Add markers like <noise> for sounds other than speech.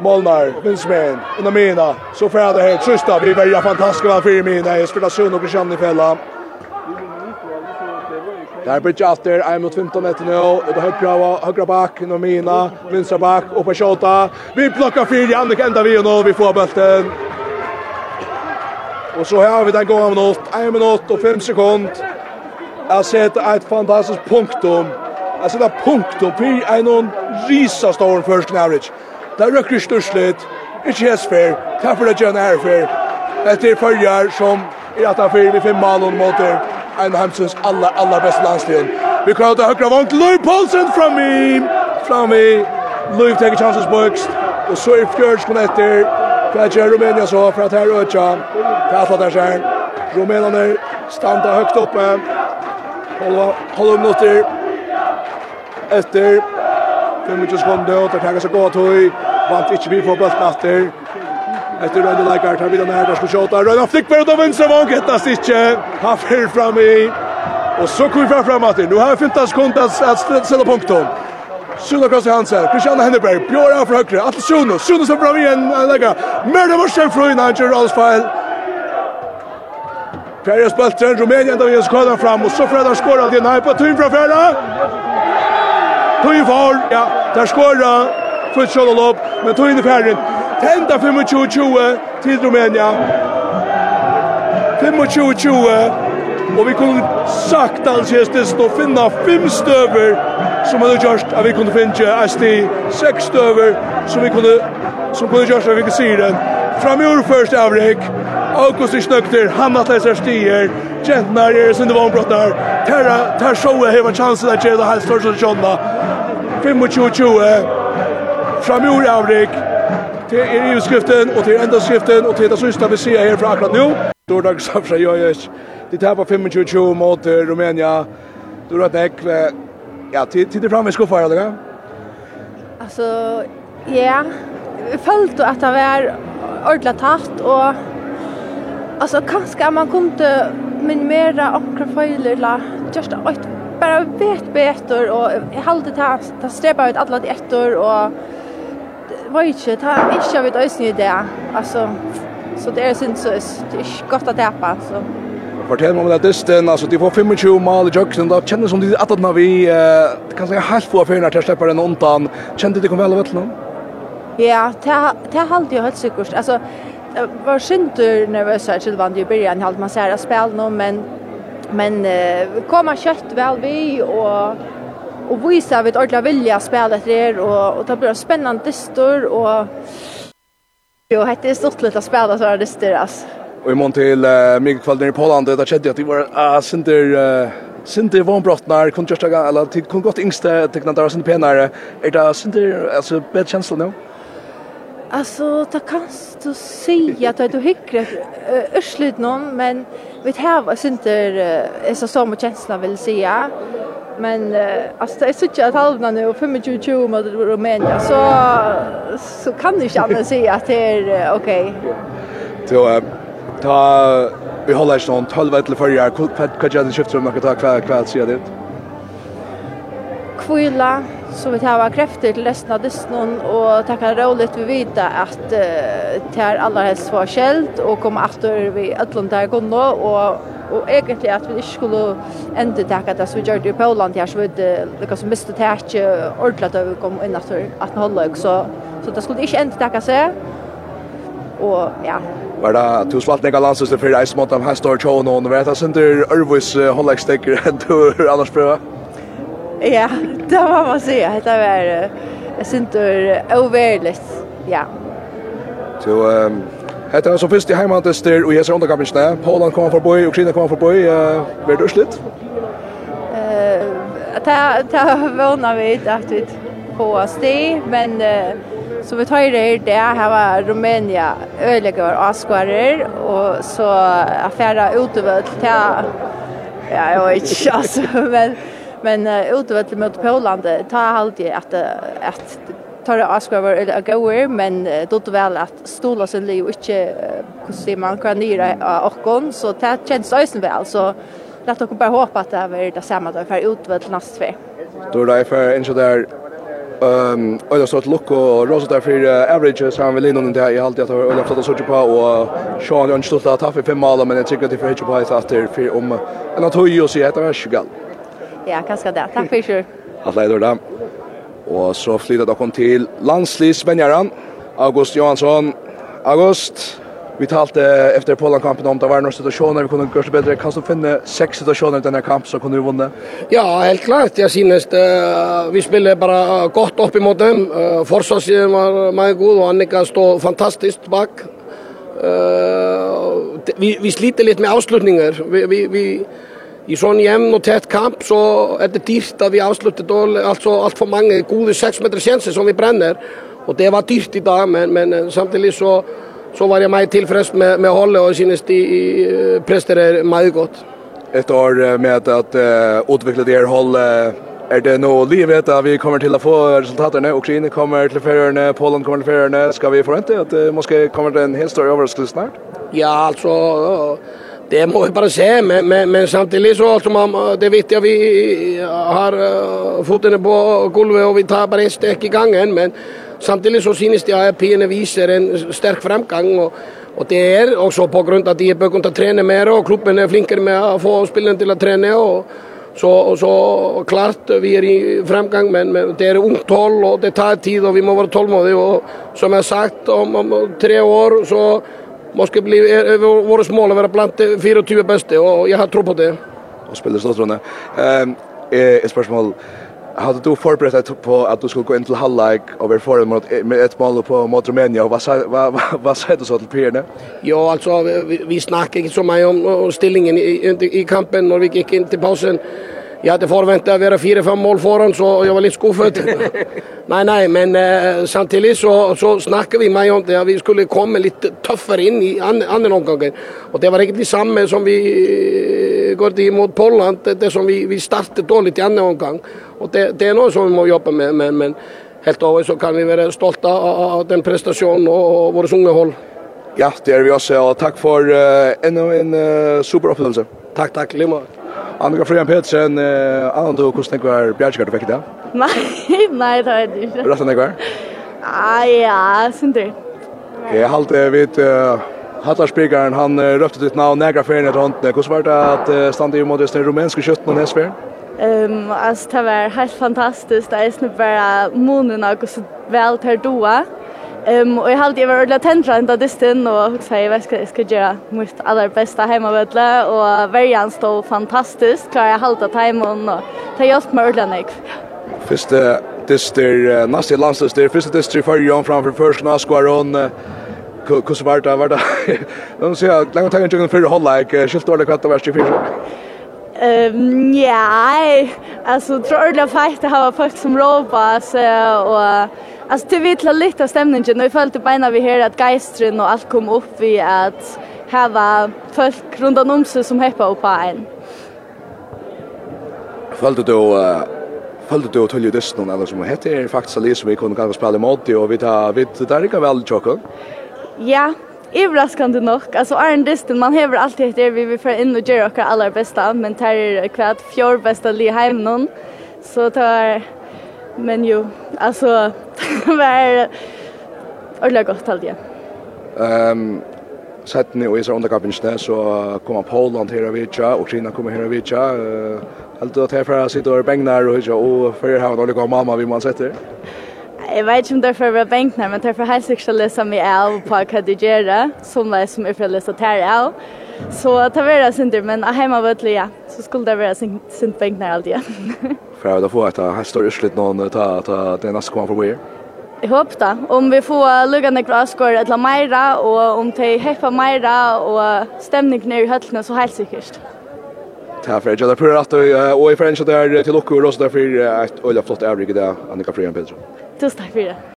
Molnar, Vinsmen, under mina. Så får det här trösta. Vi väljer fantastiska var för mina. Jag spelar Sun och Kristian i fälla. Där blir jag efter, I'm mot 15 meter nu. Och då högra, högra back, under mina. Vinstra back, uppe tjota, Vi plockar fyra, Annika ända vi och noll. Vi får bulten. Och så har vi den gången minut. En minut och fem sekund. Jag sätter ett fantastiskt punktum. Jag sätter punktum. Fyra en risa risastorm först average. Det er røkker størslet, ikke hestfer, takk for det gjerne herfer. Dette er følger som i at han fyrer vi fem malen måter en av hemsens aller, aller beste landstiden. Vi kan ta høyre vant, Løy Paulsen fra mi. Fra mi. Løy teker chances bøkst. og så er Fjørskon etter, Hva gjør Rumænia så, for at her øtja, Hva er det her? Rumænerne standa høyt oppe, holde minutter, etter, 25 sekunder, og det teker seg gå tøy, vant ikke vi på bøtten etter. Etter Røyne Leikert har vi den her, der skal kjøta. Røyne flikker ut av venstre vank, etter ikke. Han fyrer frem i. Og så kommer vi fra frem etter. Nå har vi fintet sekund at sette punktum. Suna Krasi Hansen, Christian Henneberg, Bjøra fra høyre, Atle Suna, Suna som bra igjen, legger. Mer det var skjøn fra innan, gjør alles feil. Fjerre spelter, Rumänien, enda vi skåder fram, og så får han skåret, det er nei på tøyen fra fjerde. Tøyen for, ja, der skåret, kvist lopp, men tog inn i ferien. Tenda 25-20 til Rumænia. 25-20, og vi kunne sagt alls hestest og finna fem støver som hadde gjort at vi kunne finne ST, seks støver som vi kunne, som kunne gjort at vi kunne sige den. Framjord først avrik, August i snøkter, han at leser stier, Jentnar er sin det vanbrottnar, Terra, Terra Showe hever chansen at gjøre det her største kjønna. 25-20, Framur avrik till er i och till enda skriften och till det sista vi ser här från akkurat nu. Då dag så för jag är det tappar 25 mot Rumänien. Då rätt näck ja tid tid fram vi ska skuffar eller? Alltså ja, följde att det var ordentligt tatt och alltså kanske man kunde minimera mera ankra eller just att bara vet bättre och hålla det här det ut alla det ettor och vet ikke, det er ikke av et øyne i det. Altså, så det er sinnsøs. Det er ikke godt å tepe, så. Fortell meg om det dysten, altså de får 25 mal i jøkken, da kjenner som de at når vi, eh, kan jeg helt få affærene til å slippe den ondan, kjente de kom vel av vettene? Ja, det er alltid helt sikkert, altså, det var synder nervøs her til vann i byrjan, jeg man ser å spille nå, men, men eh, koma kjøtt vel vi, og og vise vi et ordentlig vilja spille etter og, og det blir spennende dyster, og jo, det er stort litt å spille så er dyster, altså. Og i mån til uh, mig kvalden i Poland, det skjedde at de var uh, sinter, uh, sinter vannbrottnar, kunne kjørsta gang, eller de kunne gått yngste tekna der var sinter penare. Er det sinter, altså, bedre kjensla nå? Alltså, det kan du säga att du hyckrar urslut någon, men vi har inte så som känsla vill säga. Men eh alltså det är så att halvna nu 25 mot Rumänien så så kan ni inte annars säga att det är okej. Så ta vi håller någon 12 eller förra jag kan jag skifta om att ta kvar kvar så det. Kvilla så vi tar krafter till resten av dysten och tacka roligt vi vita att det är allra helst var skällt och kom efter vi att landa gå och og egentlig at vi ikke skulle enda takke det som vi gjør det i Poland her, så vi ikke som mistet takke ordentlig at vi kom inn etter 18 halvleg, så, så det skulle ikke enda takke seg, og ja. Var det to svaltninga landsløsene for reis mot av her står tjån og var det sender Ørvois håndleggstekere <laughs> enn du annars prøver? Ja, <laughs> det må man si, det var jeg sender overlig, ja. Så, um, Hetta er så fyrst i heimantester og Jesu underkampingsne. Poland kom forbi, Ukraina kom forbi. Uh, Vær du slitt? Ta ta vånar vi att vi får sti, men så vi tar det där här var Rumänien öliga askvarer och så affära utöver till ja jag vet inte <laughs> alltså men men utöver mot Polen ta halt jag att att tørre avskriver eller gåer, men då det väl att stola sin liv och inte hur ser man, kan nyra och så det känns ösen väl så låt oss bara hoppas att det är det samma då för utvidet neste før. Då är det för en så där Ehm och det så att Lucko och Rosa där för average så han vill in under det i allt jag har ölat att söka på och Sean Lund stod där för fem mål men jag tycker att det för hitch på efter för om en att höja sig heter det 20. Ja, kanske det. Tack för sig. Att det då. Och så flyttade jag till landslivsvänjaren August Johansson. August, vi talte efter Polen-kampen om det var noen situasjoner vi kunde gjøre bättre. Kan du finne sex situationer i den här kampen så kunde vi vunna? Ja, helt klart. Jag synes uh, vi spelade bara gott upp emot dem. Uh, Forsvarssiden var mycket god och Annika stod fantastiskt bak. Uh, vi, vi sliter lite med avslutningar. Vi, vi, vi, i sånn jevn og tett kamp så er det dyrt at vi avslutter dårlig, altså alt for mange gode 6 meter sjanser som vi brenner. Og det var dyrt i dag, men, men samtidig så, så var jag mig tillfreds med, med hållet og synes de prester er meget gott ett år med at uh, utveckla det her holdet, er det nå livet at vi kommer til å få resultaterne? Ukraina kommer til ferierne, Polen kommer til ferierne. Skal vi forvente at uh, måske kommer det en helt stor overraskelse snart? Ja, altså... Uh, Det må vi bara se, men, men, men samtidigt så alltså man, det vet jag vi har uh, foten på golvet och vi tappar en stäck i gången, men samtidigt så synes det att PN visar en stark framgång och Och det är också på grund av att de är bökunt att träna mer och klubben är flinkare med att få spelaren till att träna och så så klart vi är i framgång men, men det är ungt håll och det tar tid och vi måste vara tålmodiga och som jag sagt om, om tre år så Måske bli er, vårt mål att vara bland 24 bästa och jag har tro på det. Och spelar så tror jag. Ehm är spörsmål hade du förberett dig på att du skulle gå in till halvlek och vara före mot ett mål på mot Rumänien och vad vad vad sa du så till Pierre? Ja, alltså vi, vi snackar inte så mycket om, stillingen i, i, i kampen när vi gick in till pausen jag hade förväntat att vara fyra fem mål föran så jag var lite skuffad. <laughs> nej nej, men eh, samtidigt så så snackade vi med om det vi skulle komma lite tuffare in i andra omgången. Och det var riktigt samma som vi går det mot Polen det, det som vi vi startade dåligt i andra omgång. Och det det är något som vi måste jobba med men men helt över så kan vi vara stolta av den prestationen och, och våra unga håll. Ja, det är vi också. Och tack för uh, ännu en uh, superupplevelse. Tack, tack. Limo. Annika Frian Petersen, eh, annan du, hvordan tenker du er bjergskart du fikk det? Nei, <laughs> nei, det vet jeg ikke. Resten tenker du? Ah, ja, synder. Jeg halte, jeg vet, Hattarspikaren, han uh, røpte ditt navn negra ferien etter hånden. Hvordan var det at uh, stande i mot den rumenske kjøtten og nesferien? Um, altså, det var helt fantastisk. Det er snitt bare munnen og så vel til doa. Ehm och jag hade ju varit latentra ända distin och så jag vet jag ska göra mitt allra bästa hemma hemmavödle och värjan stod fantastiskt. Klarar jag halta timon och ta hjälp med ordlandet. Första dyster, nästa landstyster, första dyster för Jon framför första skvaron hur var det var det. De säger att långt tagit en för hålla jag skilt ordet kvatt värst i fyra. Ehm ja, alltså tror jag faktiskt det har folk som ropar så och Alltså det vill lite av stämningen och följde beina vi här att geistren och allt kom upp vi att här var folk runt om sig som heppa upp på en. Följde du uh, följde du till just någon eller som heter är faktiskt Alice som vi kunde kanske spela emot och vi tar vi där gick väl chocka. Ja, överraskande nog. Alltså Arne Distant, man hever alltid det vi vi för in och gör och allra bästa, men tar är kvart fjord bästa li hem någon. Så tar Men jo, altså, <laughs> det var ordentlig godt alt, ja. Um, Sættene og Isra underkappingsene, så kommer Poland her og vidtja, Kina kommer her og vidtja. Uh, Helt at herfra sitter og bengnar og vidtja, og fyrir har olika av mamma vi man setter. Jeg vet ikke om det er for å være bengnar, men det er for helst ikke å lese meg av på hva du gjør, som det er som er for å lese tær av. Så ta vera synder, men a heima vötli, ja, så skulle det vera syndbänknar alltid, ja. <laughs> För jag få ett här större slut någon ta, ta det nästa kommer förbi. Jeg håper det. Om vi får lugga några avskor eller mera och om de heppar mera och stämningen är i höllna så helt sikkert. Tack för det. Jag tror att och i föreningen där till Locke och Rosa där för et öliga flott övrig där Annika Frian Pettersson. Tusen takk för det.